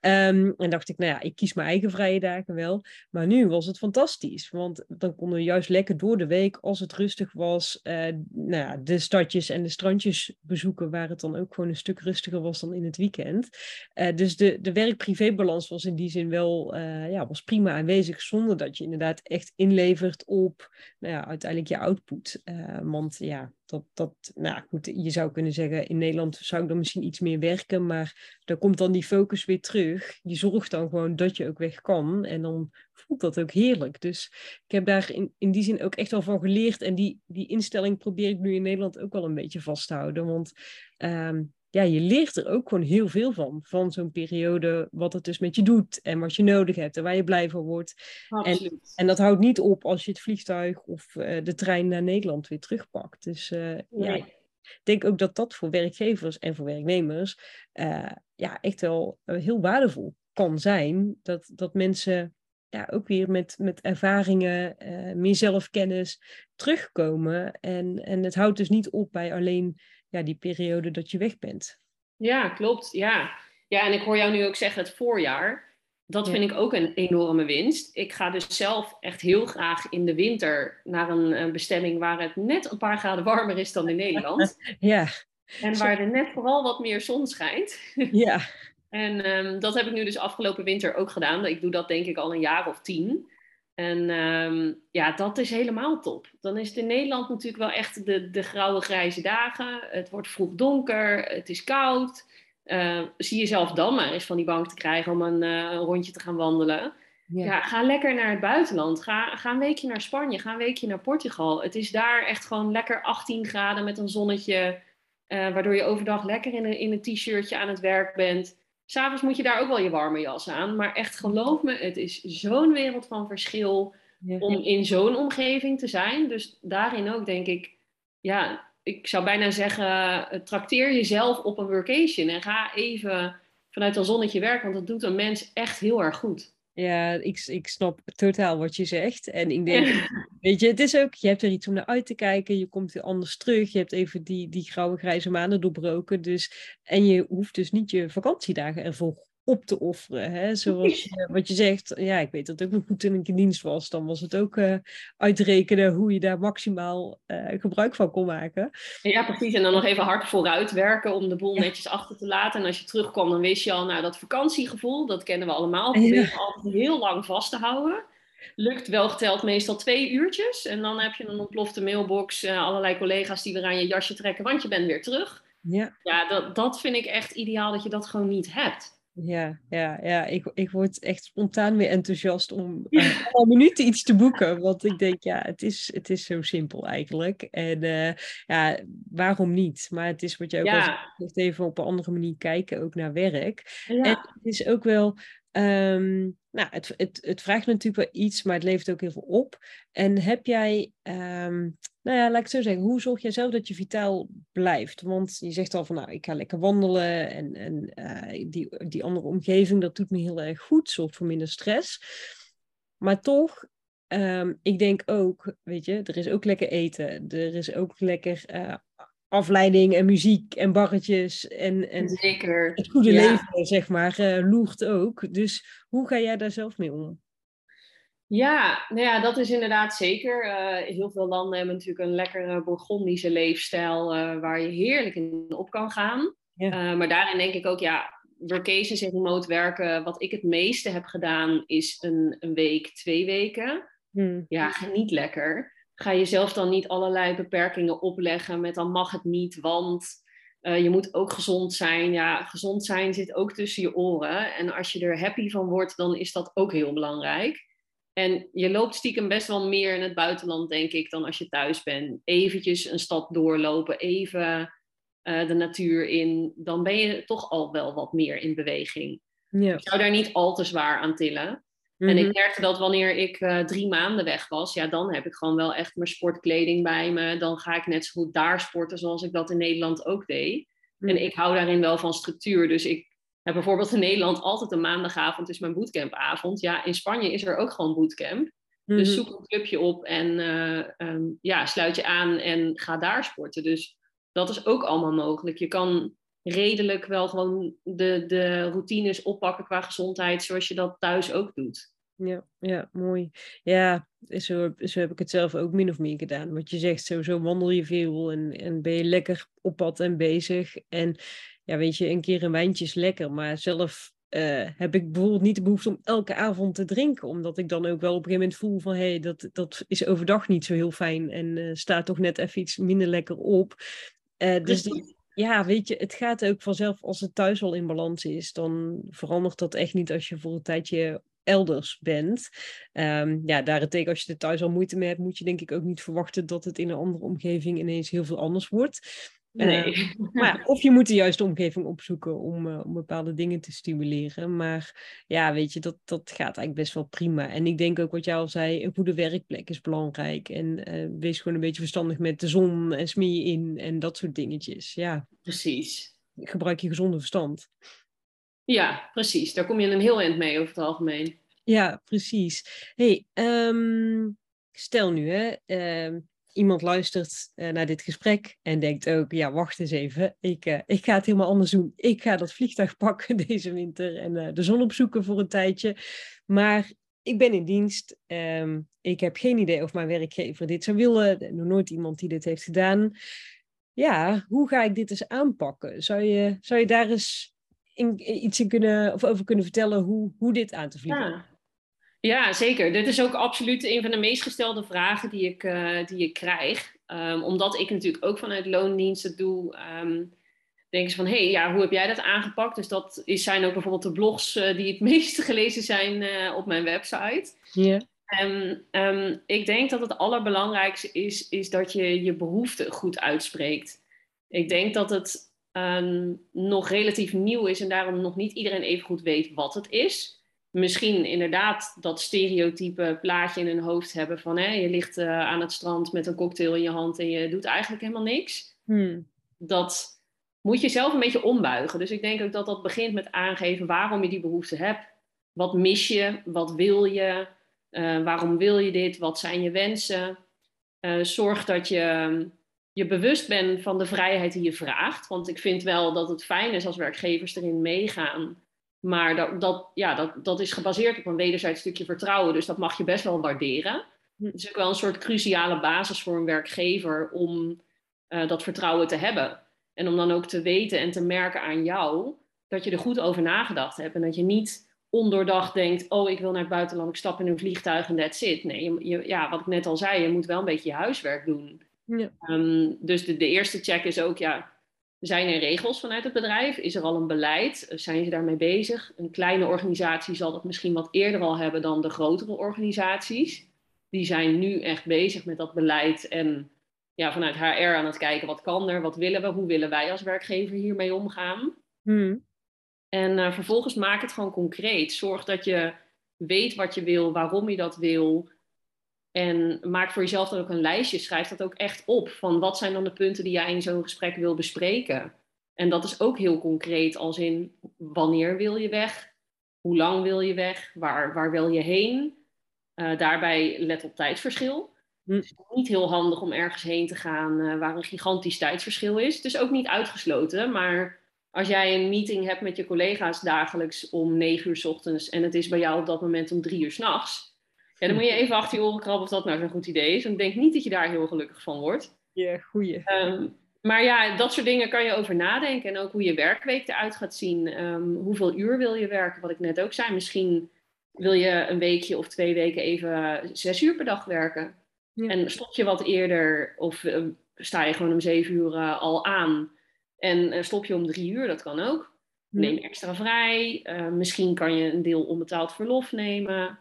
Um, en dacht ik, nou ja, ik kies mijn eigen vrije dagen wel. Maar nu was het fantastisch, want dan konden we juist lekker door de week, als het rustig was, nou ja, de stadjes en de strandjes bezoeken, waar het dan ook gewoon een stuk rustiger was dan in het weekend. Uh, dus de, de werk-privé-balans was in die zin wel uh, ja, was prima aanwezig, zonder dat je inderdaad echt inlevert op nou ja, uiteindelijk je output. Uh, want ja, dat, dat, nou goed, je zou kunnen zeggen, in Nederland zou ik dan misschien iets meer werken, maar daar komt dan die focus weer terug. Je zorgt dan gewoon dat je ook weg kan en dan voelt dat ook heerlijk. Dus ik heb daar in, in die zin ook echt wel van geleerd en die, die instelling probeer ik nu in Nederland ook wel een beetje vast te houden, want um, ja, je leert er ook gewoon heel veel van. Van zo'n periode, wat het dus met je doet en wat je nodig hebt en waar je blij van wordt. En, en dat houdt niet op als je het vliegtuig of uh, de trein naar Nederland weer terugpakt. Dus uh, nee. ja, ik denk ook dat dat voor werkgevers en voor werknemers uh, ja, echt wel heel waardevol kan zijn. Dat, dat mensen ja, ook weer met, met ervaringen, meer zelfkennis terugkomen. En, en het houdt dus niet op bij alleen ja, die periode dat je weg bent. Ja, klopt. Ja. ja, en ik hoor jou nu ook zeggen het voorjaar. Dat ja. vind ik ook een enorme winst. Ik ga dus zelf echt heel graag in de winter naar een, een bestemming waar het net een paar graden warmer is dan in Nederland. ja. En waar er net vooral wat meer zon schijnt. Ja. en um, dat heb ik nu dus afgelopen winter ook gedaan. Ik doe dat denk ik al een jaar of tien. En um, ja, dat is helemaal top. Dan is het in Nederland natuurlijk wel echt de, de grauwe grijze dagen. Het wordt vroeg donker, het is koud. Uh, zie jezelf dan maar eens van die bank te krijgen om een, uh, een rondje te gaan wandelen. Ja. ja. ga lekker naar het buitenland. Ga, ga een weekje naar Spanje, ga een weekje naar Portugal. Het is daar echt gewoon lekker 18 graden met een zonnetje. Uh, waardoor je overdag lekker in een, in een t-shirtje aan het werk bent. S'avonds moet je daar ook wel je warme jas aan. Maar echt geloof me, het is zo'n wereld van verschil om in zo'n omgeving te zijn. Dus daarin ook denk ik, ja, ik zou bijna zeggen, trakteer jezelf op een workation. En ga even vanuit een zonnetje werken, want dat doet een mens echt heel erg goed. Ja, ik, ik snap totaal wat je zegt. En ik denk, weet je, het is ook, je hebt er iets om naar uit te kijken. Je komt weer anders terug. Je hebt even die, die grauwe grijze maanden doorbroken. Dus, en je hoeft dus niet je vakantiedagen ervoor op te offeren. Hè? Zoals je, wat je zegt, ja, ik weet dat ook nog goed toen ik in dienst was. Dan was het ook uh, uitrekenen hoe je daar maximaal uh, gebruik van kon maken. Ja, precies. En dan nog even hard vooruit werken om de boel ja. netjes achter te laten. En als je terugkwam, dan wist je al, nou, dat vakantiegevoel, dat kennen we allemaal. Probeer ja. altijd heel lang vast te houden. Lukt wel geteld meestal twee uurtjes. En dan heb je een ontplofte mailbox, uh, allerlei collega's die weer aan je jasje trekken, want je bent weer terug. Ja, ja dat, dat vind ik echt ideaal dat je dat gewoon niet hebt. Ja, ja, ja. Ik, ik word echt spontaan weer enthousiast om uh, al minuten iets te boeken. Want ik denk, ja, het is, het is zo simpel eigenlijk. En uh, ja, waarom niet? Maar het is wat jij ook ja. al zegt, even op een andere manier kijken, ook naar werk. Ja. En het is ook wel... Um, nou, het, het, het vraagt natuurlijk wel iets, maar het levert ook heel veel op. En heb jij, um, nou ja, laat ik het zo zeggen, hoe zorg jij zelf dat je vitaal blijft? Want je zegt al van, nou, ik ga lekker wandelen en, en uh, die, die andere omgeving, dat doet me heel erg goed, zorgt voor minder stress. Maar toch, um, ik denk ook, weet je, er is ook lekker eten, er is ook lekker uh, afleiding en muziek en barretjes en, en Zeker. het goede ja. leven, zeg maar, uh, loert ook. Dus hoe ga jij daar zelf mee om? Ja, nou ja, dat is inderdaad zeker. Uh, heel veel landen hebben natuurlijk een lekkere Bourgondische leefstijl uh, waar je heerlijk in op kan gaan. Ja. maar daarin denk ik ook, ja, workations en remote werken, wat ik het meeste heb gedaan, is een, een week, twee weken. Hmm. Ja, geniet lekker ga je zelf dan niet allerlei beperkingen opleggen met dan mag het niet, want uh, je moet ook gezond zijn. Ja, gezond zijn zit ook tussen je oren. En als je er happy van wordt, dan is dat ook heel belangrijk. En je loopt stiekem best wel meer in het buitenland, denk ik, dan als je thuis bent. Eventjes een stad doorlopen, even uh, de natuur in. Dan ben je toch al wel wat meer in beweging. Ja. Ik zou daar niet al te zwaar aan tillen. En ik merkte dat wanneer ik uh, drie maanden weg was, ja, dan heb ik gewoon wel echt mijn sportkleding bij me. Dan ga ik net zo goed daar sporten zoals ik dat in Nederland ook deed. En ik hou daarin wel van structuur. Dus ik heb bijvoorbeeld in Nederland altijd een maandagavond, is mijn bootcampavond. Ja, in Spanje is er ook gewoon bootcamp. Dus zoek een clubje op en uh, um, ja, sluit je aan en ga daar sporten. Dus dat is ook allemaal mogelijk. Je kan redelijk wel gewoon de, de routines oppakken qua gezondheid, zoals je dat thuis ook doet. Ja, ja, mooi. Ja, zo, zo heb ik het zelf ook min of meer gedaan. Wat je zegt, sowieso wandel je veel en, en ben je lekker op pad en bezig. En ja, weet je, een keer een wijntje is lekker, maar zelf uh, heb ik bijvoorbeeld niet de behoefte om elke avond te drinken. Omdat ik dan ook wel op een gegeven moment voel van... hé, hey, dat, dat is overdag niet zo heel fijn en uh, staat toch net even iets minder lekker op. Uh, dus die, ja, weet je, het gaat ook vanzelf als het thuis al in balans is, dan verandert dat echt niet als je voor een tijdje elders bent. Um, ja, daarentegen als je er thuis al moeite mee hebt, moet je denk ik ook niet verwachten dat het in een andere omgeving ineens heel veel anders wordt. Nee. Maar, of je moet de juiste omgeving opzoeken om, uh, om bepaalde dingen te stimuleren. Maar ja, weet je, dat, dat gaat eigenlijk best wel prima. En ik denk ook wat jij al zei, een goede werkplek is belangrijk. En uh, wees gewoon een beetje verstandig met de zon en je in en dat soort dingetjes. Ja. Precies. Gebruik je gezonde verstand. Ja, precies. Daar kom je een heel eind mee over het algemeen. Ja, precies. hey, um, stel nu, hè, uh, iemand luistert uh, naar dit gesprek en denkt ook, ja, wacht eens even, ik, uh, ik ga het helemaal anders doen. Ik ga dat vliegtuig pakken deze winter en de zon opzoeken voor een tijdje. Maar ik ben in dienst. Um, ik heb geen idee of mijn werkgever dit zou willen. Nog nooit iemand die dit heeft gedaan. Ja, hoe ga ik dit eens aanpakken? Zou je, zou je daar eens in, iets in kunnen, of over kunnen vertellen hoe, hoe dit aan te vliegen? Ja. Ja, zeker. Dit is ook absoluut een van de meest gestelde vragen die ik, uh, die ik krijg. Um, omdat ik natuurlijk ook vanuit loondiensten doe, um, denken ze van, hé, hey, ja, hoe heb jij dat aangepakt? Dus dat is, zijn ook bijvoorbeeld de blogs uh, die het meest gelezen zijn uh, op mijn website. Yeah. En um, ik denk dat het allerbelangrijkste is, is dat je je behoeften goed uitspreekt. Ik denk dat het nog relatief nieuw is en daarom nog niet iedereen even goed weet wat het is misschien inderdaad dat stereotype plaatje in hun hoofd hebben van hè, je ligt uh, aan het strand met een cocktail in je hand en je doet eigenlijk helemaal niks. Hmm. Dat moet je zelf een beetje ombuigen. Dus ik denk ook dat dat begint met aangeven waarom je die behoefte hebt. Wat mis je? Wat wil je? Uh, waarom wil je dit? Wat zijn je wensen? Uh, zorg dat je je bewust bent van de vrijheid die je vraagt. Want ik vind wel dat het fijn is als werkgevers erin meegaan maar dat, dat, ja, dat, dat is gebaseerd op een wederzijds stukje vertrouwen. Dus dat mag je best wel waarderen. Het is ook wel een soort cruciale basis voor een werkgever om uh, dat vertrouwen te hebben. En om dan ook te weten en te merken aan jou dat je er goed over nagedacht hebt. En dat je niet ondoordacht denkt, oh ik wil naar het buitenland, ik stap in een vliegtuig en that's it. Nee, je, je, ja, wat ik net al zei, je moet wel een beetje je huiswerk doen. Ja. Um, dus de, de eerste check is ook, ja, zijn er regels vanuit het bedrijf? Is er al een beleid? Zijn ze daarmee bezig? Een kleine organisatie zal dat misschien wat eerder al hebben dan de grotere organisaties. Die zijn nu echt bezig met dat beleid en ja, vanuit HR aan het kijken wat kan er, wat willen we, hoe willen wij als werkgever hiermee omgaan. Hmm. En uh, vervolgens maak het gewoon concreet. Zorg dat je weet wat je wil, waarom je dat wil. En maak voor jezelf dan ook een lijstje. Schrijf dat ook echt op. Van wat zijn dan de punten die jij in zo'n gesprek wil bespreken? En dat is ook heel concreet, als in wanneer wil je weg? Hoe lang wil je weg? Waar, waar wil je heen? Uh, daarbij let op tijdsverschil. Hm. Het is niet heel handig om ergens heen te gaan uh, waar een gigantisch tijdsverschil is. Het is ook niet uitgesloten, maar als jij een meeting hebt met je collega's dagelijks om 9 uur s ochtends en het is bij jou op dat moment om 3 uur s'nachts, ja, dan moet je even achter je oren krabben of dat nou zo'n goed idee is. Want ik denk niet dat je daar heel gelukkig van wordt. Ja, goeie. Um, maar ja, dat soort dingen kan je over nadenken. En ook hoe je werkweek eruit gaat zien. Um, hoeveel uur wil je werken? Wat ik net ook zei. Misschien wil je een weekje of twee weken even zes uur per dag werken. Ja. En stop je wat eerder of uh, sta je gewoon om zeven uur uh, al aan. En uh, stop je om drie uur, dat kan ook. Neem extra vrij. misschien kan je een deel onbetaald verlof nemen.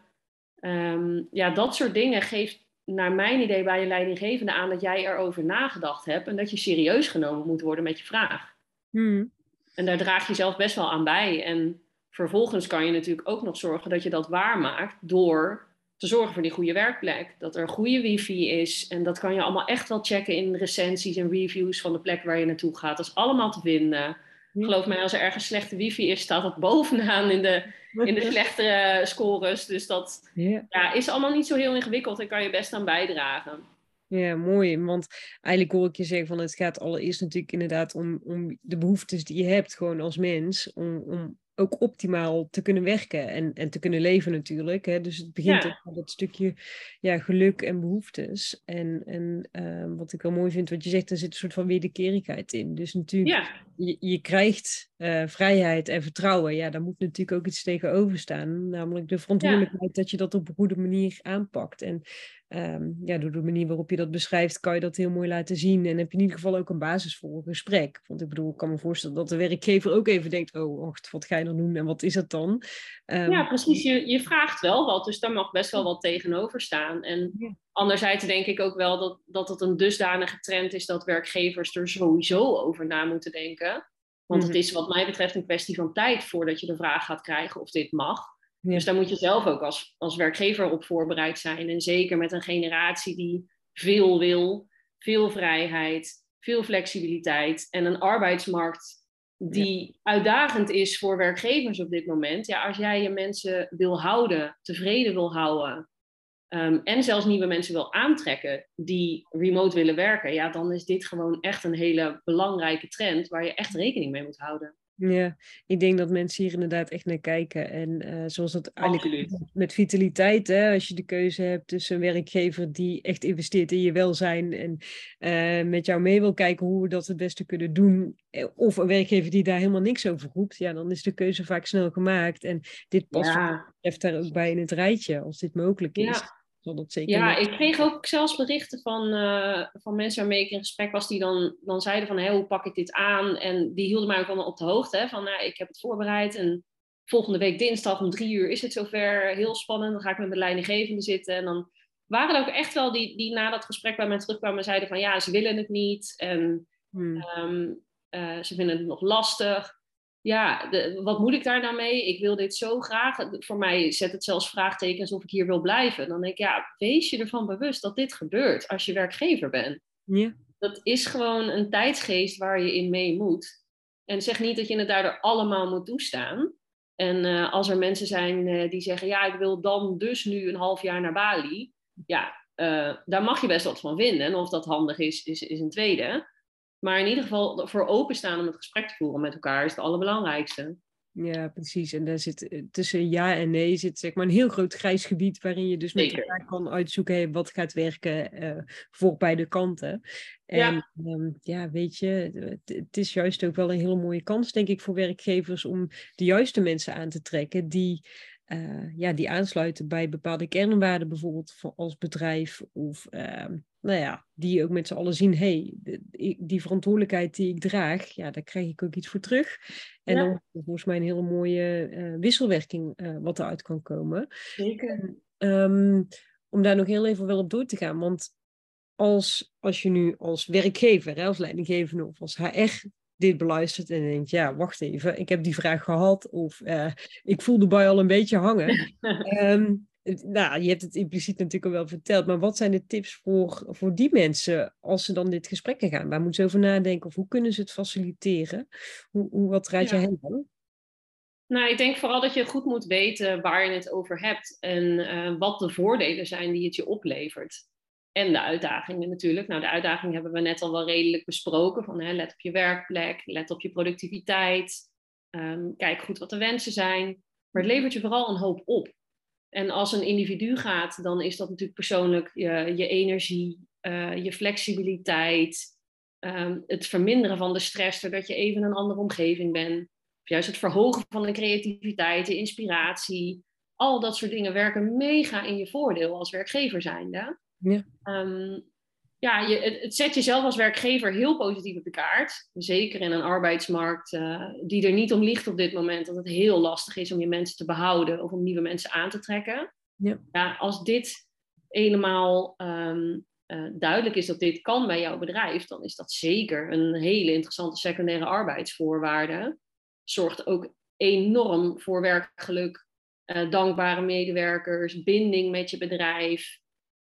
Um, ja, dat soort dingen geeft naar mijn idee bij je leidinggevende aan dat jij erover nagedacht hebt en dat je serieus genomen moet worden met je vraag. Hmm. En daar draag je zelf best wel aan bij. En vervolgens kan je natuurlijk ook nog zorgen dat je dat waarmaakt door te zorgen voor die goede werkplek. Dat er goede wifi is. En dat kan je allemaal echt wel checken in recensies en reviews van de plek waar je naartoe gaat. Dat is allemaal te vinden. Geloof mij, als er ergens slechte wifi is, staat dat bovenaan in de, in de slechtere scores. Dus dat yeah. ja, is allemaal niet zo heel ingewikkeld en kan je best aan bijdragen. Ja, mooi. Want eigenlijk hoor ik je zeggen van het gaat allereerst natuurlijk inderdaad om, om de behoeftes die je hebt gewoon als mens. Om, om ook optimaal te kunnen werken en, en te kunnen leven natuurlijk. Hè? Dus het begint Ja. ook met dat stukje ja, geluk en behoeftes. En, en eh, wat ik wel mooi vind, wat je zegt, er zit een soort van wederkerigheid in. Dus natuurlijk, Ja, je, je krijgt eh, vrijheid en vertrouwen. Ja, daar moet natuurlijk ook iets tegenover staan. Namelijk de verantwoordelijkheid dat je dat op een goede manier aanpakt. En ehm, ja, door de manier waarop je dat beschrijft, kan je dat heel mooi laten zien. En heb je in ieder geval ook een basis voor een gesprek. Want ik bedoel, ik kan me voorstellen dat de werkgever ook even denkt: oh, wacht, wat ga je dan doen en wat is het dan? Ehm, ja precies. Je, je vraagt wel wat, dus daar mag best wel wat tegenover staan. En Ja. Anderzijds denk ik ook wel dat, dat het een dusdanige trend is dat werkgevers er sowieso over na moeten denken. Want het mhm. is wat mij betreft een kwestie van tijd voordat je de vraag gaat krijgen of dit mag. Dus daar moet je zelf ook als, als werkgever op voorbereid zijn. En zeker met een generatie die veel wil, veel vrijheid, veel flexibiliteit en een arbeidsmarkt die uitdagend is voor werkgevers op dit moment. Ja, als jij je mensen wil houden, tevreden wil houden, Ehm, en zelfs nieuwe mensen wil aantrekken die remote willen werken, ja, dan is dit gewoon echt een hele belangrijke trend waar je echt rekening mee moet houden. Ja, ik denk dat mensen hier inderdaad echt naar kijken. En uh, zoals dat eigenlijk met vitaliteit, hè, als je de keuze hebt tussen een werkgever die echt investeert in je welzijn en uh, met jou mee wil kijken hoe we dat het beste kunnen doen, eh, of een werkgever die daar helemaal niks over roept, ja, dan is de keuze vaak snel gemaakt. En dit past ja. daar ook bij in het rijtje, als dit mogelijk is. Ja ja, ik kreeg ook zelfs berichten van, uh, van mensen waarmee ik in gesprek was, die dan, dan zeiden van, hey, hoe pak ik dit aan? En die hielden mij ook allemaal op de hoogte, hè, van, nou, ik heb het voorbereid en volgende week dinsdag om drie uur is het zover, heel spannend, dan ga ik met mijn leidinggevende zitten. En dan waren er ook echt wel die, die na dat gesprek bij mij terugkwamen en zeiden van, ja, ze willen het niet en hmm. Ehm, eh, ze vinden het nog lastig ja, de, wat moet ik daar nou mee? Ik wil dit zo graag. Voor mij zet het zelfs vraagtekens of ik hier wil blijven. Dan denk ik, ja, wees je ervan bewust dat dit gebeurt als je werkgever bent. Ja. Dat is gewoon een tijdsgeest waar je in mee moet. En zeg niet dat je het daardoor allemaal moet toestaan. En uh, als er mensen zijn uh, die zeggen, ja, ik wil dan dus nu een half jaar naar Bali. Ja, uh, daar mag je best wat van vinden. En of dat handig is, is, is een tweede. Maar in ieder geval voor openstaan om het gesprek te voeren met elkaar is het allerbelangrijkste. Ja, precies. En daar zit eh, tussen ja en nee zit zeg maar een heel groot grijs gebied waarin je dus met elkaar kan uitzoeken wat gaat werken uh, voor beide kanten. En ja. Ehm, ja, weet je, het, is juist ook wel een hele mooie kans, denk ik, voor werkgevers om de juiste mensen aan te trekken die uh, ja, die aansluiten bij bepaalde kernwaarden, bijvoorbeeld als bedrijf. Of uh, nou ja, die ook met z'n allen zien, hey, die verantwoordelijkheid die ik draag, ja, daar krijg ik ook iets voor terug. En ja. dan volgens mij een hele mooie uh, wisselwerking uh, wat eruit kan komen. Zeker. Um, om daar nog heel even wel op door te gaan, want als, als je nu als werkgever, hè, als leidinggevende of als HR dit beluistert en denkt, ja, wacht even, ik heb die vraag gehad of uh, ik voel bui al een beetje hangen. um, nou, je hebt het impliciet natuurlijk al wel verteld, maar wat zijn de tips voor, voor die mensen als ze dan dit gesprek gaan? Waar moeten ze over nadenken of hoe kunnen ze het faciliteren? Hoe, hoe wat raad ja. je hen dan? Nou, ik denk vooral dat je goed moet weten waar je het over hebt en uh, wat de voordelen zijn die het je oplevert. En de uitdagingen natuurlijk. Nou, de uitdagingen hebben we net al wel redelijk besproken. Van, hè, let op je werkplek, let op je productiviteit. Um, kijk goed wat de wensen zijn. Maar het levert je vooral een hoop op. En als een individu gaat, dan is dat natuurlijk persoonlijk je, je energie, uh, je flexibiliteit, um, het verminderen van de stress doordat je even in een andere omgeving bent. Of juist het verhogen van de creativiteit, de inspiratie. Al dat soort dingen werken mega in je voordeel als werkgever zijnde. Ja, um, ja je, het, het, zet jezelf als werkgever heel positief op de kaart. Zeker in een arbeidsmarkt uh, die er niet om ligt op dit moment. Dat het heel lastig is om je mensen te behouden of om nieuwe mensen aan te trekken. Ja. Ja, als dit helemaal um, uh, duidelijk is dat dit kan bij jouw bedrijf, dan is dat zeker een hele interessante secundaire arbeidsvoorwaarde. Zorgt ook enorm voor werkgeluk, uh, dankbare medewerkers, binding met je bedrijf.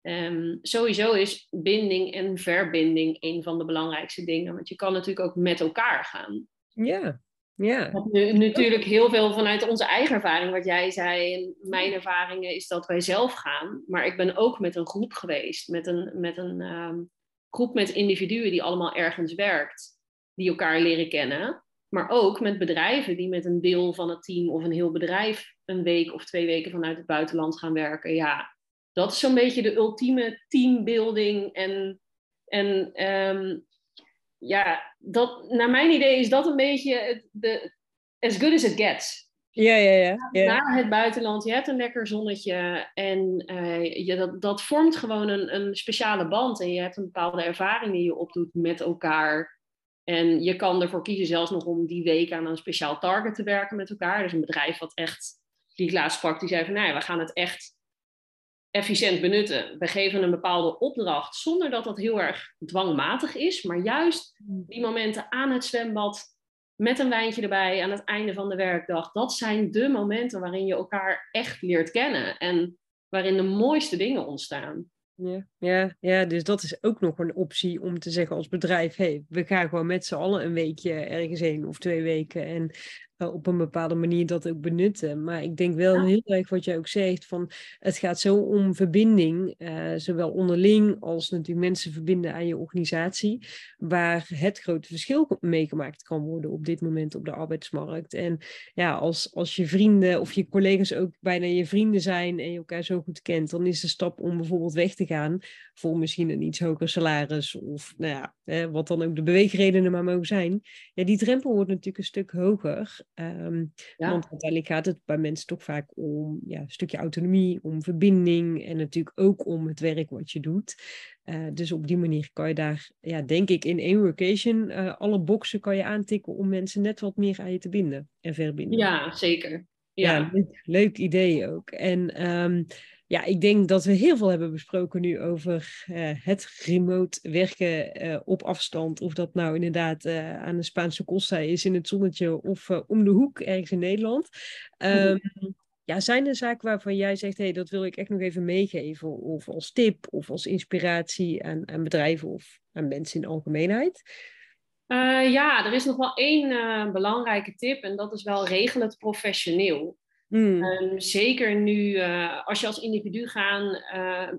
Um, sowieso is binding en verbinding een van de belangrijkste dingen. Want je kan natuurlijk ook met elkaar gaan. Ja, ja. Nu, natuurlijk heel veel vanuit onze eigen ervaring, wat jij zei. En mijn ervaringen is dat wij zelf gaan. Maar ik ben ook met een groep geweest. Met een, met een um, groep met individuen die allemaal ergens werkt. Die elkaar leren kennen. Maar ook met bedrijven die met een deel van het team of een heel bedrijf een week of twee weken vanuit het buitenland gaan werken. Ja, dat is zo'n beetje de ultieme teambuilding. En, en um, ja, dat, naar mijn idee is dat een beetje de, as good as it gets. Ja, ja, ja. ja. Naar het buitenland, je hebt een lekker zonnetje en uh, je, dat, dat vormt gewoon een, een speciale band. En je hebt een bepaalde ervaring die je opdoet met elkaar. En je kan ervoor kiezen zelfs nog om die week aan een speciaal target te werken met elkaar. Dus een bedrijf wat echt, die ik laatst sprak, die zei van, nou ja, we gaan het echt efficiënt benutten. We geven een bepaalde opdracht zonder dat dat heel erg dwangmatig is, maar juist die momenten aan het zwembad met een wijntje erbij aan het einde van de werkdag, dat zijn de momenten waarin je elkaar echt leert kennen en waarin de mooiste dingen ontstaan. Ja, ja, ja, dus dat is ook nog een optie om te zeggen als bedrijf: hey, we gaan gewoon met z'n allen een weekje ergens heen of twee weken. En uh, op een bepaalde manier dat ook benutten. Maar ik denk wel heel erg wat jij ook zegt: van het gaat zo om verbinding, uh, zowel onderling als natuurlijk mensen verbinden aan je organisatie, waar het grote verschil meegemaakt kan worden op dit moment op de arbeidsmarkt. En ja, als, als je vrienden of je collega's ook bijna je vrienden zijn en je elkaar zo goed kent, dan is de stap om bijvoorbeeld weg te gaan voor misschien een iets hoger salaris of nou ja, wat dan ook de beweegredenen maar mogen zijn. Ja, die drempel wordt natuurlijk een stuk hoger. Um, Want uiteindelijk gaat het bij mensen toch vaak om ja, een stukje autonomie, om verbinding en natuurlijk ook om het werk wat je doet. Uh, dus op die manier kan je daar, ja, denk ik, in één location uh, alle boxen kan je aantikken om mensen net wat meer aan je te binden en verbinden. Ja, zeker. Ja, ja leuk, leuk, idee ook. En um, ja, ik denk dat we heel veel hebben besproken nu over uh, het remote werken uh, op afstand. Of dat nou inderdaad uh, aan de Spaanse Costa is in het zonnetje of om de hoek ergens in Nederland. Um, ja, zijn er zaken waarvan jij zegt, hey, dat wil ik echt nog even meegeven? Of als tip of als inspiratie aan, aan bedrijven of aan mensen in algemeenheid? ja, er is nog wel één belangrijke tip en dat is wel regel het professioneel. Mm. Um, zeker nu, uh, als je als individu gaat, uh,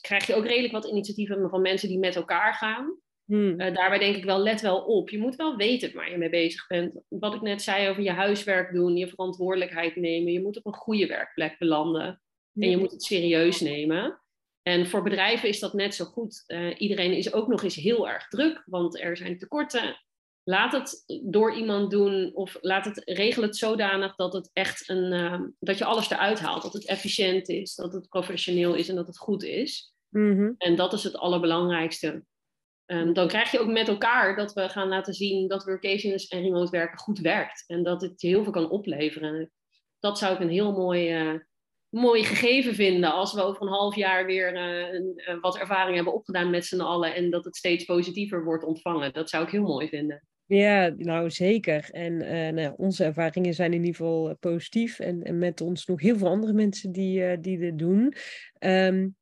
krijg je ook redelijk wat initiatieven van mensen die met elkaar gaan. Mm. Uh, daarbij denk ik wel, let wel op. Je moet wel weten waar je mee bezig bent. Wat ik net zei over je huiswerk doen, je verantwoordelijkheid nemen. Je moet op een goede werkplek belanden. En je moet het serieus nemen. En voor bedrijven is dat net zo goed. iedereen is ook nog eens heel erg druk, want er zijn tekorten laat het door iemand doen of laat het, regel het zodanig dat het echt een, uh, dat je alles eruit haalt. Dat het efficiënt is, dat het professioneel is en dat het goed is. Mm-hmm. En dat is het allerbelangrijkste. Um, dan krijg je ook met elkaar dat we gaan laten zien dat workations en remote werken goed werkt. En dat het heel veel kan opleveren. Dat zou ik een heel mooi, uh, mooi gegeven vinden als we over een half jaar weer uh, een, wat ervaring hebben opgedaan met z'n allen. En dat het steeds positiever wordt ontvangen. Dat zou ik heel mooi vinden. Ja, nou zeker. En uh, nou, onze ervaringen zijn in ieder geval eh, positief. En, en, met ons nog heel veel andere mensen die, uh, die dit doen. Um,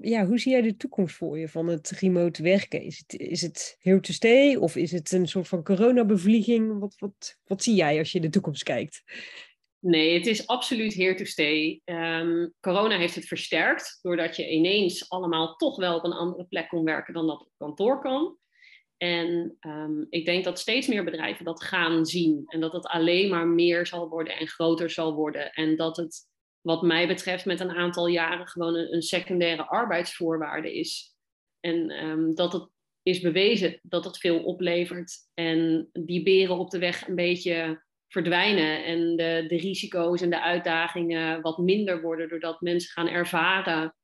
ja, hoe zie jij de toekomst voor je van het remote werken? Is het, is het here to stay of is het een soort van coronabevlieging? Wat, wat, wat zie jij als je de toekomst kijkt? Nee, het is absoluut here to stay. Um, corona heeft het versterkt, doordat je ineens allemaal toch wel op een andere plek kon werken dan dat op kantoor kan. En um, ik denk dat steeds meer bedrijven dat gaan zien. En dat het alleen maar meer zal worden en groter zal worden. En dat het, wat mij betreft, met een aantal jaren gewoon een, secundaire arbeidsvoorwaarde is. En um, dat het is bewezen dat het veel oplevert. En die beren op de weg een beetje verdwijnen. En de, de risico's en de uitdagingen wat minder worden. Doordat mensen gaan ervaren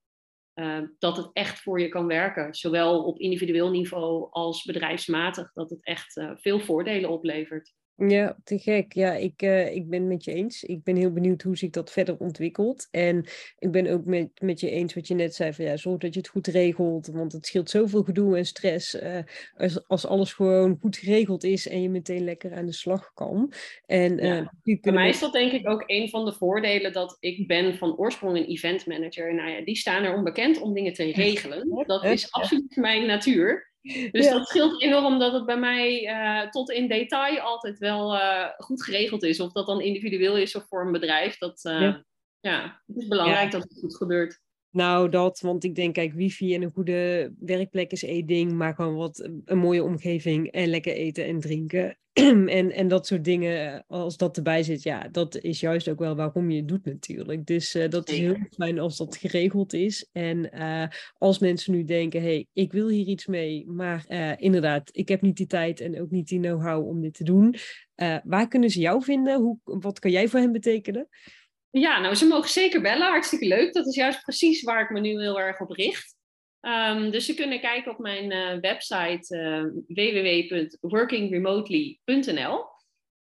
uh, dat het echt voor je kan werken. Zowel op individueel niveau als bedrijfsmatig. Dat het echt uh, veel voordelen oplevert. Ja, te gek. Ja, ik, uh, ik ben het met je eens. Ik ben heel benieuwd hoe zich dat verder ontwikkelt. En ik ben ook met, met je eens wat je net zei. Van, ja, zorg dat je het goed regelt. Want het scheelt zoveel gedoe en stress. Uh, als, als alles gewoon goed geregeld is en je meteen lekker aan de slag kan. En, uh, ja. Voor mij is dat denk ik ook een van de voordelen dat ik ben van oorsprong een event manager. Nou ja, die staan er onbekend om dingen te regelen. Dat is absoluut mijn natuur. Dus dat scheelt enorm dat het bij mij uh, tot in detail altijd wel uh, goed geregeld is. Of dat dan individueel is of voor een bedrijf. Dat, uh, ja. ja. het is belangrijk dat het goed gebeurt. Nou, dat, want ik denk, kijk, wifi en een goede werkplek is één ding, maar gewoon wat een mooie omgeving en lekker eten en drinken. en, en dat soort dingen, als dat erbij zit, ja, dat is juist ook wel waarom je het doet natuurlijk. Dus uh, dat is heel fijn als dat geregeld is. En uh, als mensen nu denken, hé, hey, ik wil hier iets mee, maar uh, inderdaad, ik heb niet die tijd en ook niet die know-how om dit te doen. waar kunnen ze jou vinden? Hoe, wat kan jij voor hen betekenen? Ja, nou, ze mogen zeker bellen. Hartstikke leuk. Dat is juist precies waar ik me nu heel erg op richt. Um, dus ze kunnen kijken op mijn uh, website uh, www.workingremotely.nl.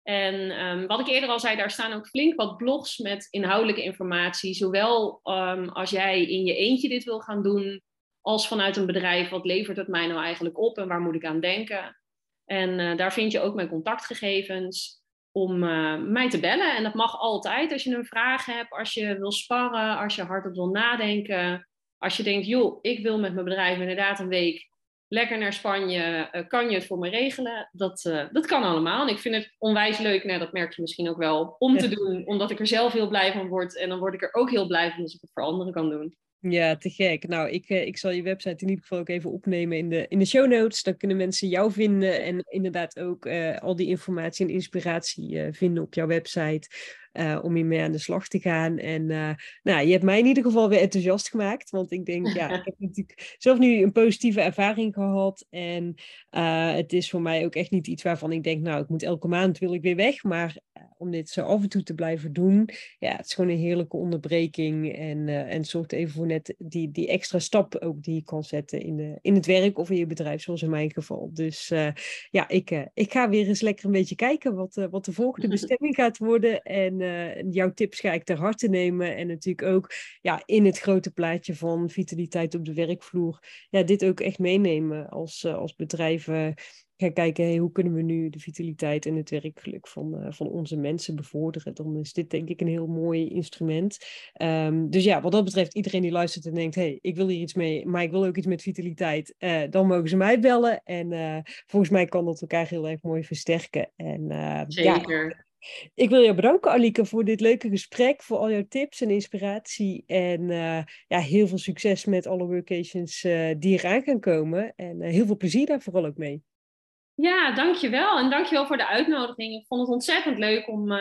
En ehm, wat ik eerder al zei, daar staan ook flink wat blogs met inhoudelijke informatie. Zowel um, als jij in je eentje dit wil gaan doen, als vanuit een bedrijf. Wat levert het mij nou eigenlijk op en waar moet ik aan denken? En uh, daar vind je ook mijn contactgegevens om uh, mij te bellen. En dat mag altijd als je een vraag hebt, als je wil sparren, als je hardop wil nadenken. Als je denkt, joh, ik wil met mijn bedrijf inderdaad een week lekker naar Spanje, uh, kan je het voor me regelen? Dat, uh, dat kan allemaal. En ik vind het onwijs leuk, nou, dat merk je misschien ook wel, om te doen. Omdat ik er zelf heel blij van word. En dan word ik er ook heel blij van als ik het voor anderen kan doen. Ja, te gek. Nou, ik, uh, ik zal je website in ieder geval ook even opnemen in de, in de show notes. Dan kunnen mensen jou vinden en inderdaad ook al die informatie en inspiratie vinden op jouw website. Uh, om hiermee aan de slag te gaan. En uh, nou, je hebt mij in ieder geval weer enthousiast gemaakt. Want ik denk, ja, ik heb natuurlijk zelf nu een positieve ervaring gehad. En uh, het is voor mij ook echt niet iets waarvan ik denk, nou, ik moet elke maand wil ik weer weg. Maar om dit zo af en toe te blijven doen, ja, het is gewoon een heerlijke onderbreking. En, en zorgt even voor net die, die extra stap ook die je kan zetten in, de, in het werk of in je bedrijf, zoals in mijn geval. Dus ja, ik, ik ga weer eens lekker een beetje kijken wat, wat de volgende bestemming gaat worden. En uh, jouw tips ga ik ter harte nemen. En natuurlijk ook ja, in het grote plaatje van vitaliteit op de werkvloer. Ja, dit ook echt meenemen als, uh, als bedrijven. Gaan kijken, hey, hoe kunnen we nu de vitaliteit en het werkgeluk van, van onze mensen bevorderen? Dan is dit denk ik een heel mooi instrument. Um, dus ja, wat dat betreft, iedereen die luistert en denkt, hey, ik wil hier iets mee, maar ik wil ook iets met vitaliteit. dan mogen ze mij bellen. En volgens mij kan dat elkaar heel erg mooi versterken. En, Zeker. Ja, ik wil je bedanken, Alike, voor dit leuke gesprek, voor al jouw tips en inspiratie. En uh, ja, heel veel succes met alle workations uh, die eraan gaan komen. En uh, heel veel plezier daar vooral ook mee. Ja, dankjewel. En dankjewel voor de uitnodiging. Ik vond het ontzettend leuk om,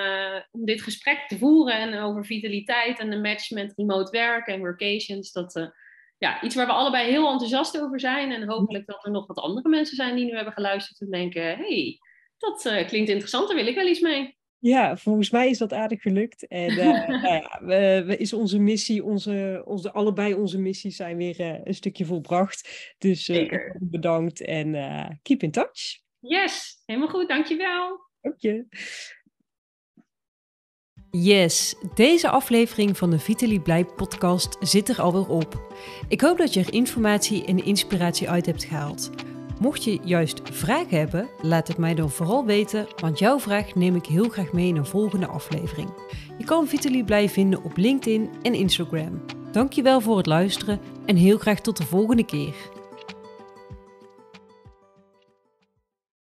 om dit gesprek te voeren. En over vitaliteit en de match met remote werk en workations. Dat ja, iets waar we allebei heel enthousiast over zijn. En hopelijk dat er nog wat andere mensen zijn die nu hebben geluisterd en denken... hey, dat klinkt interessant, daar wil ik wel iets mee. Ja, volgens mij is dat aardig gelukt. En uh, nou ja, we, we, is onze missie, onze, onze, allebei onze missies zijn weer uh, een stukje volbracht. Dus uh, bedankt en keep in touch. Yes, helemaal goed, dankjewel. Dank je. Yes, deze aflevering van de Vitaly Blij podcast zit er alweer op. Ik hoop dat je er informatie en inspiratie uit hebt gehaald. Mocht je juist vragen hebben, laat het mij dan vooral weten, want jouw vraag neem ik heel graag mee in een volgende aflevering. Je kan Vitaly Blij vinden op LinkedIn en Instagram. Dankjewel voor het luisteren en heel graag tot de volgende keer.